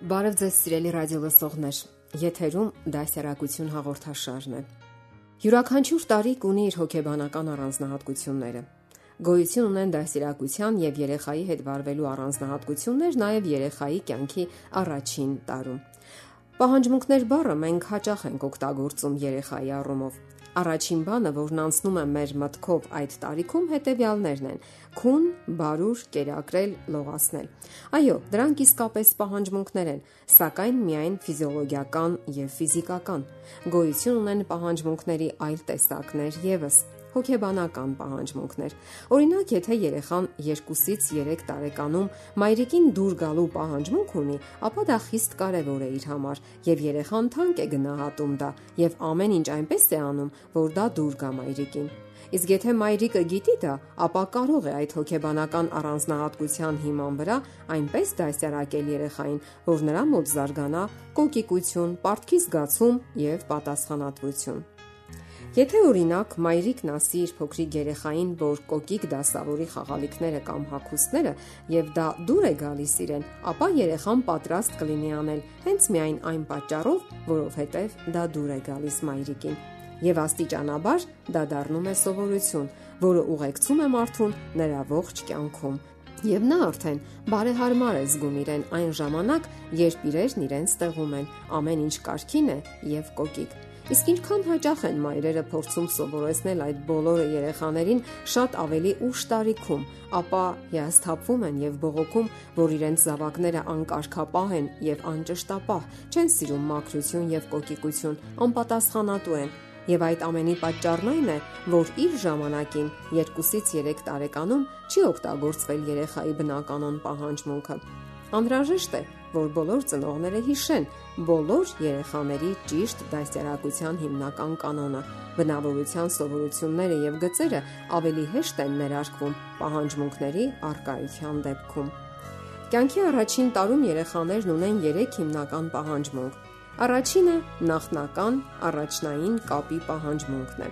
Բարև ձեզ սիրելի ռադիո լսողներ։ Եթերում դասերակցություն հաղորդաշարն է։ Յուրաքանչյուր տարիք ունի իր հոգեբանական առանձնահատկությունները։ Գոյություն ունեն դասերակցության եւ երեխայի հետ վարվելու առանձնահատկություններ նաեւ երեխայի կյանքի առաջին տարում։ Պահանջմունքներ բառը մենք հաճախ ենք օգտագործում երեխայի առումով։ Առաջին բանը, որն անցնում է մեր մտքով այդ տարիքում, հետեւյալներն են՝ քուն, բարուր, կերակրել, լողացնել։ Այո, դրանք իսկապես պահանջմունքներ են, սակայն միայն ֆիզիոլոգիական եւ ֆիզիկական։ Գոյություն ունեն պահանջմունքների այլ տեսակներ եւս հոգեբանական պահանջմունքներ։ Օրինակ, եթե երեխան 2-ից 3 տարեկանում մայրիկին դուր գալու պահանջմունք ունի, ապա դա խիստ կարևոր է իր համար, եւ երեխան թանկ է գնահատում դա եւ ամեն ինչ այնպես է անում, որ դա դուր գա մայրիկին։ Իսկ եթե մայրիկը գիտի դա, ապա կարող է այդ հոգեբանական առանձնահատկության հիման վրա այնպես դասյարակել երեխային, որ նրա մոտ զարգանա կոկիկություն, պարտքի զգացում եւ պատասխանատվություն։ Եթե օրինակ մայրիկն ասի իր փոքրիկ երեխային, որ կոկիկ դասավորի խաղալիքները կամ հագուստները եւ դա դուր է գալիս իրեն, ապա երեխան պատրաստ կլինի անել հենց միայն այն պատճառով, որովհետեւ դա դուր է գալիս մայրիկին եւ աստիճանաբար դա դառնում է սովորություն, որը ուղեկցում է մարդուն նրա ողջ կյանքում։ Եվ նա արդեն բարեհարմար է զգում իրեն այն ժամանակ, երբ իրերն իրեն ստեղում են, ամեն ինչ կարքին է եւ կոկիկ։ Իսկ ինչքան հաճախ են մայրերը փորձում սովորեցնել այդ բոլորը երեխաներին շատ ավելի ուշ տարիքում, ապա հիասթափվում են եւ բողոքում, որ իրենց զավակները անկարգապահ են եւ անճշտապահ, չեն սիրում մաքրություն եւ կոկիկություն, անպատասխանատու են Եվ այդ ամենի պատճառն այն է, որ իր ժամանակին 2-ից 3 տարեկանում չի օգտագործվել երեխայի բնականon պահանջմունքը։ Անհրաժեշտ է, որ բոլոր ծնողները հիշեն բոլոր երեխաների ճիշտ դաստիարակության հիմնական կանոնը։ Բնավորության սովորությունները եւ գծերը ավելի հեշտ են ներարկվում պահանջմունքների արկայության դեպքում։ Կյանքի առաջին տարում երեխաներն ունեն 3 հիմնական պահանջմունք Առաջինը նախնական առաջնային կապի պահանջմունքն է։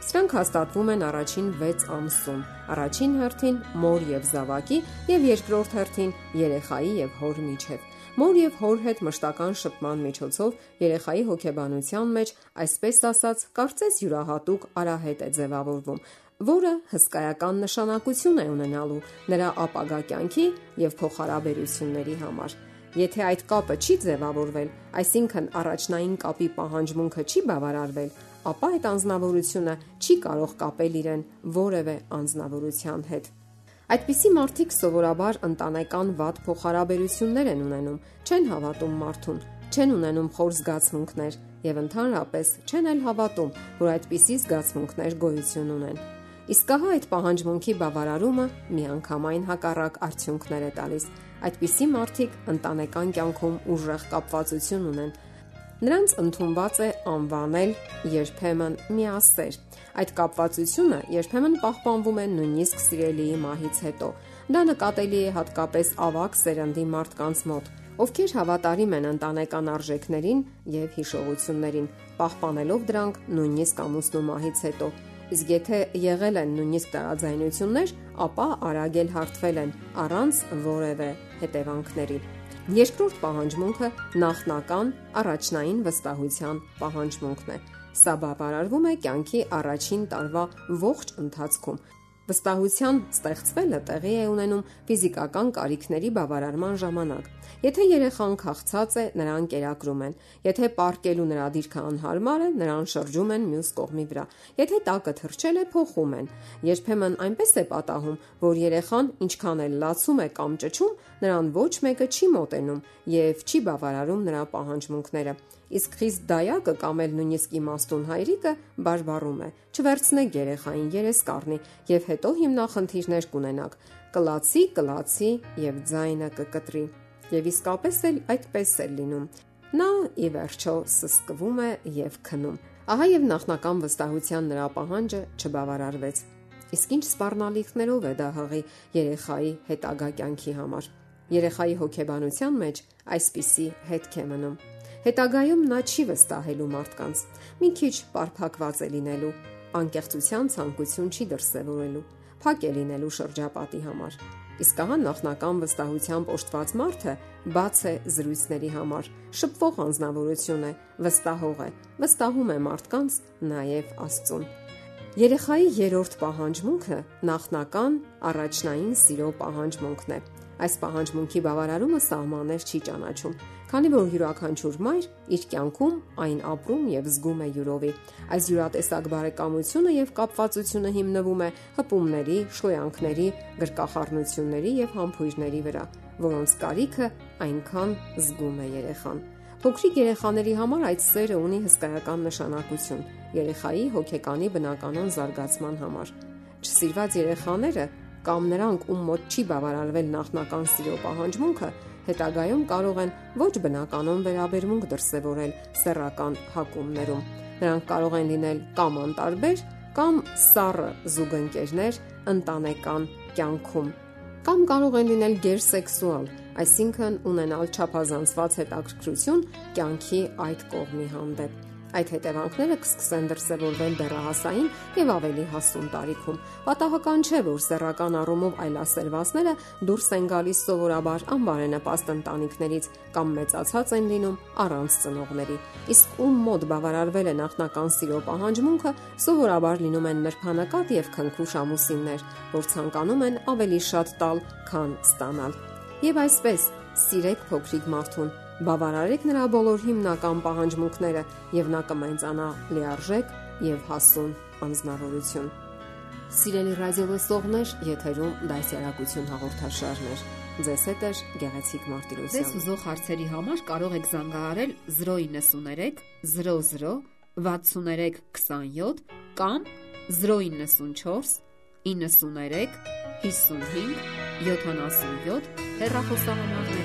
Սրանք հաստատվում են առաջին 6 ամսում։ Առաջին հերթին մոր եւ զավակի եւ երկրորդ հերթին երեխայի եւ հոր միջև։ Մոր եւ հոր հետ մշտական շփման միջոցով երեխայի հոգեբանության մեջ, այսպես ասած, կարծես յուրահատուկ արահետ է ձևավորվում, որը հսկայական նշանակություն է ունենալու նրա ապագա կյանքի եւ փոխհարաբերությունների համար։ Եթե այդ կապը չի ձևավորվել, այսինքն առաջնային կապի պահանջմունքը չի բավարարվել, ապա այդ անznավորությունը չի կարող կապել իրեն որևէ անznավորության հետ։ Այդպիսի մարդիկ սովորաբար ընտանեկան վատ փոխհարաբերություններ են ունենում, չեն հավատում մարդուն, չեն ունենում խոր զգացմունքներ եւ ընդհանրապես չեն էլ հավատում, որ այդպիսի զգացմունքներ գոյություն ունեն։ Իսկ ահա այդ պահանջմունքի բավարարումը միանգամայն հակառակ արդյունքներ է տալիս Այդպիսի մարդիկ ընտանեկան կյանքում ուժեղ կապվածություն ունեն։ Նրանց ընդունված է անվանել երբեմն միասեր։ Այդ կապվածությունը երբեմն պահպանվում է նույնիսկ սիրելիի մահից հետո։ Դա նկատելի է հատկապես ավակ սերնդի մարդկանց մոտ, ովքեր հավատարիմ են ընտանեկան արժեքներին եւ հիշողություններին, պահպանելով դրանք նույնիսկ ամուսնու մահից հետո իսկ եթե եղել են նույնիսկ տարաձայնություններ, ապա արագ էլ հարթվել են առանց որևէ հետևանքների։ Երկրորդ պահանջմունքը նախնական առաջնային վստահության պահանջմունքն է։ Սա բավարարվում է կյանքի առաջին տարվա ողջ ընթացքում Վստահության ստեղծվելը տեղի է ունենում ֆիզիկական կարիքների բավարարման ժամանակ։ Եթե երեխան քաղցած է, նրան կերակրում են։ Եթե պարկելու նրա դիրքը անհարմար է, նրան շրջում են մյուս կողմի վրա։ Եթե տակը թրջել է, փոխում են։ Երբեմն այնպես է պատահում, որ երեխան ինչքան էլ լացում է կամ ճճում, նրան ոչ մեկը չի մոտենում եւ չի բավարարում նրա պահանջմունքները։ իսկ խիստ դայակը կամ էլ նույնիսկ իմաստուն հայրիկը բարբառում է. «Չվերցնեք երեխային, երես կառնի» եւ հետո հիմնախնդիրներ կունենաք՝ կլացի, կլացի եւ ձայնը կկտրի։ Եվ իսկապես էլ այդպես է լինում։ Նա ի վերջո սսկվում է եւ քնում։ Ահա եւ նախնական վստահության նրա պահանջը չբավարարվեց։ Իսկ ինչ սпарնալիքներով է դա հղի երեխայի հետագա կյանքի համար։ Երեխայի հոգեբանության մեջ այսպիսի հետք է մնում։ Հետագայում նա չի վստահելու մարդկանց։ Մի քիչ պարփակված է լինելու անկեղծության ցանկություն չի դրսևորելու, փակ է լինելու շրջապատի համար։ Իսկ ահա նախնական վստահությամբ օժտված մարդը բաց է զրույցների համար, շփվող անznավորություն է, վստահող է, վստահում է մարդկանց, նաև Աստծուն։ Երեխայի երրորդ պահանջմունքը նախնական առաջնային սիրո պահանջմունքն է։ Այս պահանջմունքի բավարարումը սահմաններ չի ճանաչում, քանի որ յուրաքանչյուր մայր իր կյանքում այն ապրում եւ զգում է յուրովի։ Այս յուրատեսակ բարեկամությունը եւ կապվածությունը հիմնվում է հպումների, շոյանքների, գրկախառնությունների եւ համբույրների վրա, որոնց կարիքը այնքան զգում է երեխան։ Փոքրիկ երեխաների համար այդ սերը ունի հսկայական նշանակություն երեխայի հոգեկանի բնականon զարգացման համար։ Չսիրված երեխաները կամ նրանք, ում մոտ չի բավարարվել նախնական սիրո պահանջմունքը, հետագայում կարող են ոչ բնականon վերաբերմունք դրսևորել սեռական հակումներում։ Նրանք կարող են լինել կամ անտարբեր, կամ սառը զուգընկերներ ընտանեկան կյանքում, կամ կարող են լինել գերսեքսուալ, այսինքն ունենալ չափազանցված հետաքրքրություն կյանքի այդ կողմի հանդեպ։ Այդ հետևանքները կսկսեն դրսևորվել դեռահասային եւ ավելի հասուն տարիքում։ Պատահական չէ, որ սեռական առումով այլասերվածները դուրս են գալիս սովորաբար անբարենպաստ ընտանիքներից կամ մեծացած են լինում առանց ծնողների։ Իսկ ում մոտ բավարարվել է նախնական սիրո պահանջմունքը, սովորաբար լինում են նրբանակատ եւ քնքուշ ամուսիններ, որ ցանկանում են ավելի շատ տալ, քան ստանալ։ Եվ այսպես, սիրեք փոքրիկ մարդուն Բավարարեք նրա բոլոր հիմնական պահանջմունքները եւ նա կմենծանա լիարժեք եւ հասուն անznավորություն։ Սիրելի ռադիոլսողներ, եթերում դասյարակություն հաղորդաշարներ։ Ձեզ հետ է Գեղեցիկ Մարտիրոսյան։ Ձեզ ուզող հարցերի համար կարող եք զանգահարել 093 00 63 27 կամ 094 93 55 77 հեռախոսահամարներով։